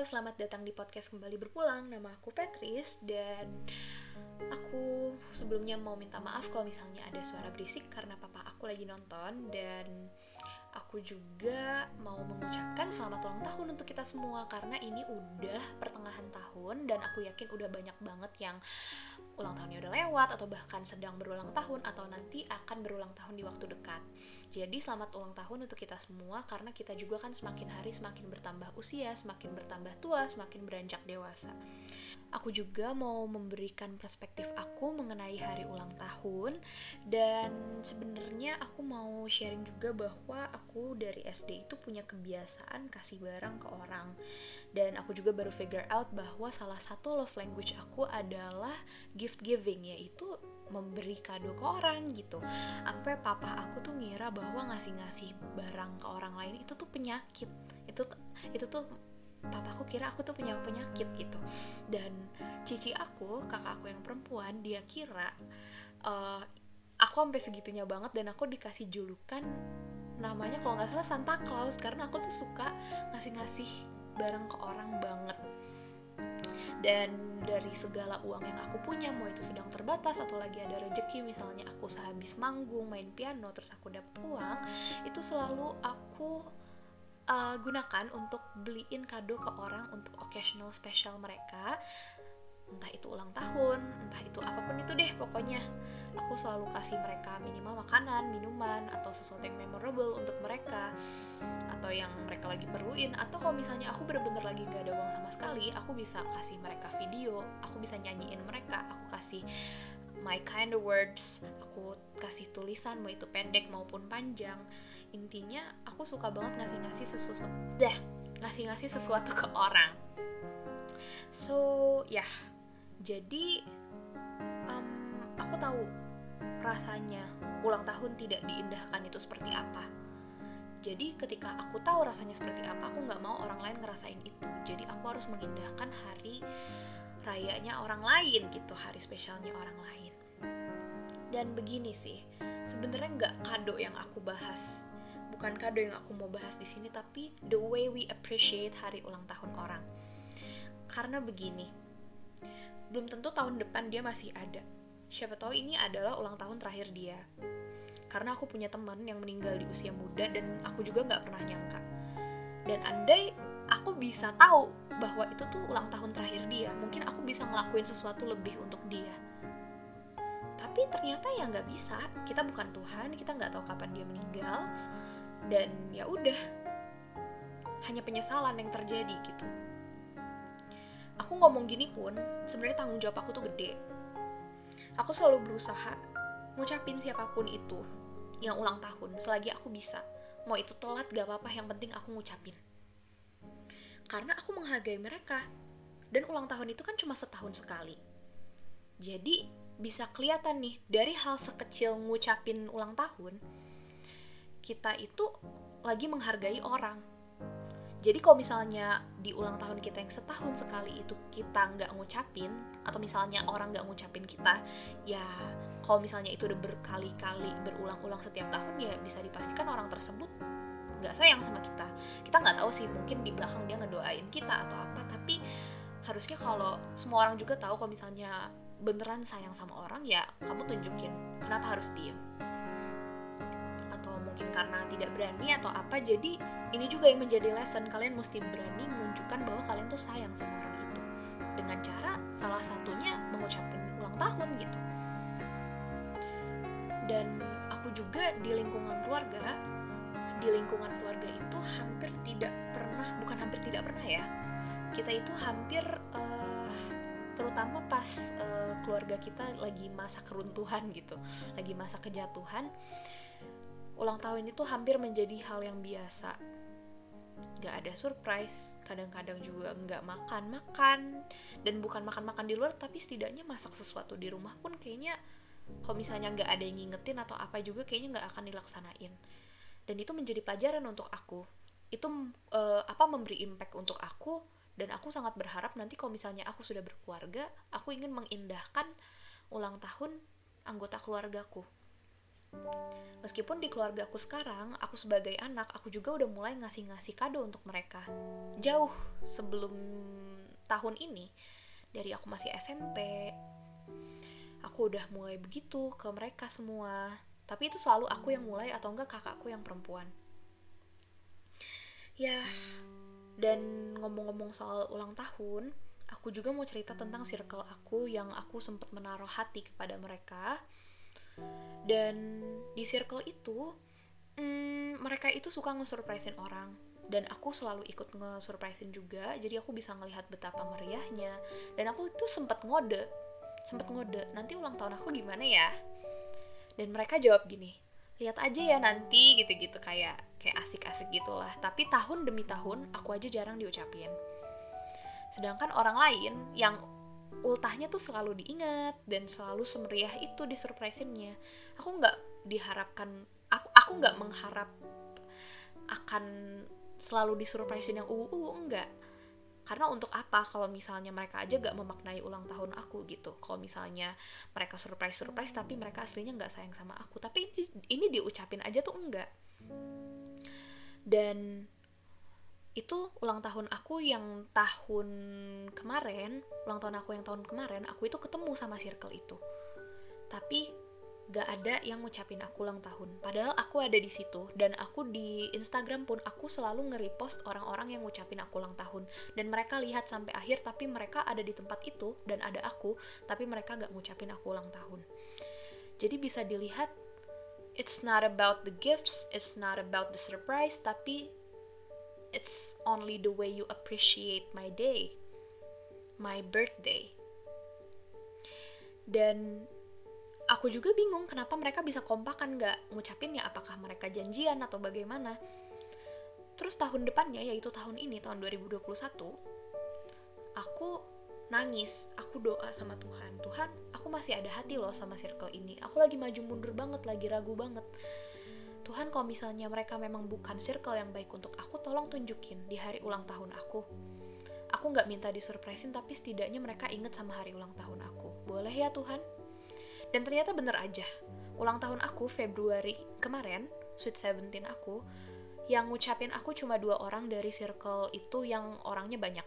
selamat datang di podcast Kembali Berpulang. Nama aku Petris dan aku sebelumnya mau minta maaf kalau misalnya ada suara berisik karena papa aku lagi nonton dan aku juga mau mengucapkan selamat ulang tahun untuk kita semua karena ini udah pertengahan tahun dan aku yakin udah banyak banget yang ulang tahunnya udah lewat atau bahkan sedang berulang tahun atau nanti akan berulang tahun di waktu dekat. Jadi selamat ulang tahun untuk kita semua karena kita juga kan semakin hari semakin bertambah usia, semakin bertambah tua, semakin beranjak dewasa. Aku juga mau memberikan perspektif aku mengenai hari ulang tahun dan sebenarnya aku mau sharing juga bahwa aku dari SD itu punya kebiasaan kasih barang ke orang. Dan aku juga baru figure out bahwa salah satu love language aku adalah gift giving yaitu memberi kado ke orang gitu. Sampai papa aku tuh ngira bahwa ngasih-ngasih barang ke orang lain itu tuh penyakit. Itu itu tuh papa aku kira aku tuh punya penyakit gitu. Dan cici aku kakak aku yang perempuan dia kira uh, aku sampai segitunya banget dan aku dikasih julukan namanya kalau nggak salah Santa Claus karena aku tuh suka ngasih-ngasih barang ke orang banget dan dari segala uang yang aku punya mau itu sedang terbatas atau lagi ada rezeki misalnya aku sehabis manggung main piano terus aku dapat uang itu selalu aku uh, gunakan untuk beliin kado ke orang untuk occasional special mereka. Entah itu ulang tahun entah itu apa pun itu deh pokoknya. Aku selalu kasih mereka minimal makanan minuman atau sesuatu yang memorable untuk mereka lagi perluin atau kalau misalnya aku bener-bener lagi gak ada uang sama sekali aku bisa kasih mereka video aku bisa nyanyiin mereka aku kasih my kind of words aku kasih tulisan mau itu pendek maupun panjang. Intinya aku suka banget ngasih-ngasih sesuatu dah ngasih-ngasih sesuatu ke orang. So ya yeah jadi um, aku tahu rasanya ulang tahun tidak diindahkan itu seperti apa jadi ketika aku tahu rasanya seperti apa aku nggak mau orang lain ngerasain itu jadi aku harus mengindahkan hari rayanya orang lain gitu hari spesialnya orang lain dan begini sih sebenarnya nggak kado yang aku bahas bukan kado yang aku mau bahas di sini tapi the way we appreciate hari ulang tahun orang karena begini belum tentu tahun depan dia masih ada. Siapa tahu ini adalah ulang tahun terakhir dia. Karena aku punya teman yang meninggal di usia muda dan aku juga nggak pernah nyangka. Dan andai aku bisa tahu bahwa itu tuh ulang tahun terakhir dia, mungkin aku bisa ngelakuin sesuatu lebih untuk dia. Tapi ternyata ya nggak bisa. Kita bukan Tuhan, kita nggak tahu kapan dia meninggal. Dan ya udah, hanya penyesalan yang terjadi gitu aku ngomong gini pun sebenarnya tanggung jawab aku tuh gede aku selalu berusaha ngucapin siapa pun itu yang ulang tahun selagi aku bisa. Mau itu telat gak apa-apa yang penting aku ngucapin. Karena aku menghargai mereka. Dan ulang tahun itu kan cuma setahun sekali. Jadi bisa kelihatan nih dari hal sekecil ngucapin ulang tahun kita itu lagi menghargai orang jadi kalau misalnya di ulang tahun kita yang setahun sekali itu kita nggak ngucapin atau misalnya orang nggak ngucapin kita ya kalau misalnya itu udah berkali-kali berulang-ulang setiap tahun ya bisa dipastikan orang tersebut nggak sayang sama kita. Kita nggak tahu sih mungkin di belakang dia ngedoain kita atau apa tapi harusnya kalau semua orang juga tahu kalau misalnya beneran sayang sama orang ya kamu tunjukin kenapa harus diem mungkin karena tidak berani atau apa jadi ini juga yang menjadi lesson. Kalian mesti berani menunjukkan bahwa kalian tuh sayang sama orang itu. Dengan cara salah satunya mengucapkan ulang tahun gitu. Dan aku juga di lingkungan keluarga di lingkungan keluarga itu hampir tidak pernah bukan hampir tidak pernah ya kita itu hampir uh, terutama pas uh, keluarga kita lagi masa keruntuhan gitu lagi masa kejatuhan ulang tahun itu hampir menjadi hal yang biasa. Gak ada surprise kadang-kadang juga nggak makan-makan dan bukan makan-makan di luar tapi setidaknya masak sesuatu di rumah pun kayaknya kalau misalnya nggak ada yang ngingetin atau apa juga kayaknya nggak akan dilaksanain. Dan itu menjadi pelajaran untuk aku. Itu uh, apa memberi impact untuk aku dan aku sangat berharap nanti kalau misalnya aku sudah berkeluarga aku ingin mengindahkan ulang tahun anggota keluargaku Meskipun di keluarga aku sekarang, aku sebagai anak, aku juga udah mulai ngasih-ngasih kado untuk mereka. Jauh sebelum tahun ini, dari aku masih SMP, aku udah mulai begitu ke mereka semua. Tapi itu selalu aku yang mulai atau enggak kakakku yang perempuan. Ya, dan ngomong-ngomong soal ulang tahun, aku juga mau cerita tentang circle aku yang aku sempat menaruh hati kepada mereka dan di circle itu hmm, mereka itu suka nge-surprisein orang. Dan aku selalu ikut nge-surprisein juga jadi aku bisa ngelihat betapa meriahnya. Dan aku itu sempat ngode sempat ngode nanti ulang tahun aku gimana ya? Dan mereka jawab gini lihat aja ya nanti gitu-gitu kayak kayak asik-asik gitulah. Tapi tahun demi tahun aku aja jarang diucapin. Sedangkan orang lain yang ultahnya tuh selalu diingat dan selalu semeriah itu di surprisinnya aku nggak diharapkan aku aku nggak mengharap akan selalu disurprisein yang uu uu enggak. Karena untuk apa? Kalau misalnya mereka aja gak memaknai ulang tahun aku gitu. Kalau misalnya mereka surprise surprise tapi mereka aslinya nggak sayang sama aku. Tapi ini, ini diucapin aja tuh enggak. Dan itu ulang tahun aku yang tahun kemarin ulang tahun aku yang tahun kemarin aku itu ketemu sama circle itu. Tapi gak ada yang ngucapin aku ulang tahun. Padahal aku ada di situ dan aku di Instagram pun aku selalu nge-repost orang-orang yang ngucapin aku ulang tahun. Dan mereka lihat sampai akhir tapi mereka ada di tempat itu dan ada aku tapi mereka gak ngucapin aku ulang tahun. Jadi bisa dilihat it's not about the gifts it's not about the surprise tapi It's only the way you appreciate my day, my birthday. Dan aku juga bingung kenapa mereka bisa kompakan nggak ngucapinnya apakah mereka janjian atau bagaimana. Terus tahun depannya yaitu tahun ini tahun 2021 aku nangis, aku doa sama Tuhan. Tuhan, aku masih ada hati loh sama circle ini. Aku lagi maju mundur banget, lagi ragu banget Tuhan kalau misalnya mereka memang bukan circle yang baik untuk aku, tolong tunjukin di hari ulang tahun aku. Aku nggak minta disurprisein, tapi setidaknya mereka inget sama hari ulang tahun aku. Boleh ya Tuhan? Dan ternyata bener aja. Ulang tahun aku Februari kemarin, Sweet Seventeen aku, yang ngucapin aku cuma dua orang dari circle itu yang orangnya banyak.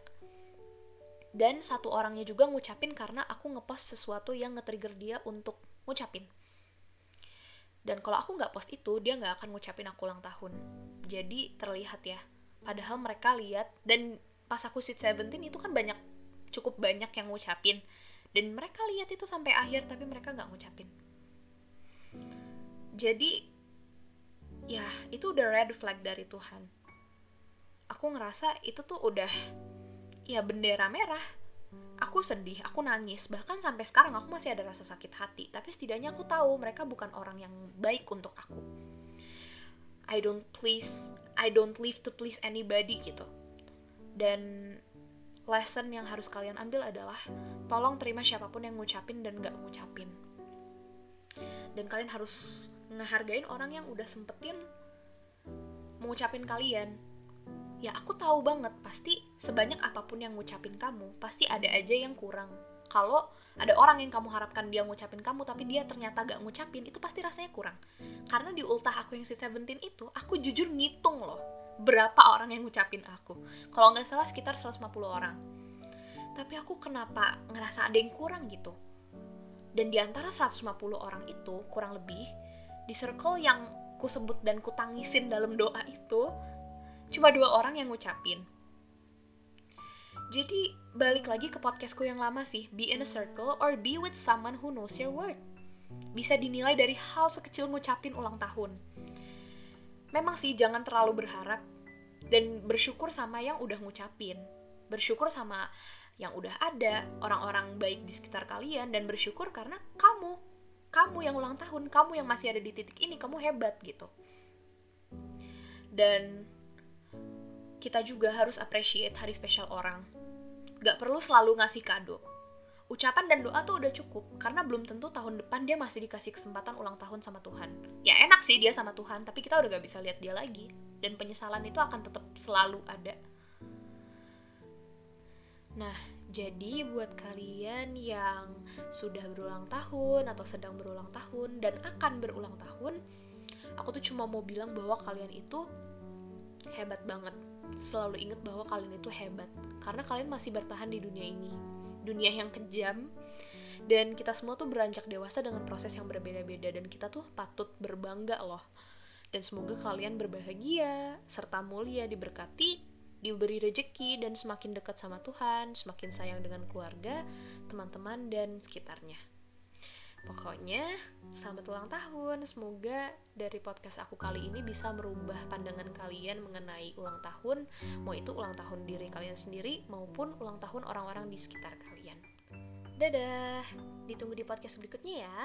Dan satu orangnya juga ngucapin karena aku ngepost sesuatu yang nge-trigger dia untuk ngucapin dan kalau aku nggak post itu dia nggak akan ngucapin aku ulang tahun. Jadi terlihat ya. Padahal mereka lihat dan pas aku sweet seventeen itu kan banyak cukup banyak yang ngucapin. Dan mereka lihat itu sampai akhir tapi mereka nggak ngucapin. Jadi ya itu udah red flag dari Tuhan. Aku ngerasa itu tuh udah ya bendera merah aku sedih, aku nangis, bahkan sampai sekarang aku masih ada rasa sakit hati. Tapi setidaknya aku tahu mereka bukan orang yang baik untuk aku. I don't please, I don't live to please anybody gitu. Dan lesson yang harus kalian ambil adalah tolong terima siapa pun yang ngucapin dan gak ngucapin. Dan kalian harus ngehargain orang yang udah sempetin mengucapin kalian ya aku tahu banget pasti sebanyak apa pun yang ngucapin kamu pasti ada aja yang kurang. Kalau ada orang yang kamu harapkan dia ngucapin kamu tapi dia ternyata gak ngucapin itu pasti rasanya kurang. Karena di ultah aku yang si Seventeen itu aku jujur ngitung loh berapa orang yang ngucapin aku. Kalau nggak salah sekitar 150 orang. Tapi aku kenapa ngerasa ada yang kurang gitu? Dan di antara 150 orang itu kurang lebih di circle yang ku sebut dan ku tangisin dalam doa itu cuma dua orang yang ngucapin. Jadi balik lagi ke podcastku yang lama sih. Be in a circle or be with someone who knows your word bisa dinilai dari hal sekecil ngucapin ulang tahun. Memang sih jangan terlalu berharap dan bersyukur sama yang udah ngucapin. Bersyukur sama yang udah ada orang-orang baik di sekitar kalian dan bersyukur karena kamu. Kamu yang ulang tahun kamu yang masih ada di titik ini kamu hebat gitu. Dan kita juga harus appreciate hari spesial orang. Gak perlu selalu ngasih kado. Ucapan dan doa tuh udah cukup, karena belum tentu tahun depan dia masih dikasih kesempatan ulang tahun sama Tuhan. Ya enak sih dia sama Tuhan, tapi kita udah gak bisa lihat dia lagi. Dan penyesalan itu akan tetap selalu ada. Nah, Jadi buat kalian yang sudah berulang tahun atau sedang berulang tahun dan akan berulang tahun, aku tuh cuma mau bilang bahwa kalian itu hebat banget. Selalu ingat bahwa kalian itu hebat karena kalian masih bertahan di dunia ini. Dunia yang kejam dan kita semua tuh beranjak dewasa dengan proses yang berbeda-beda dan kita tuh patut berbangga loh. Dan semoga kalian berbahagia serta mulia diberkati diberi rejeki dan semakin dekat sama Tuhan, semakin sayang dengan keluarga, teman-teman, dan sekitarnya. Pokoknya, selamat ulang tahun. Semoga dari podcast aku kali ini bisa merubah pandangan kalian mengenai ulang tahun, mau itu ulang tahun diri kalian sendiri maupun ulang tahun orang-orang di sekitar kalian. Dadah, ditunggu di podcast berikutnya ya.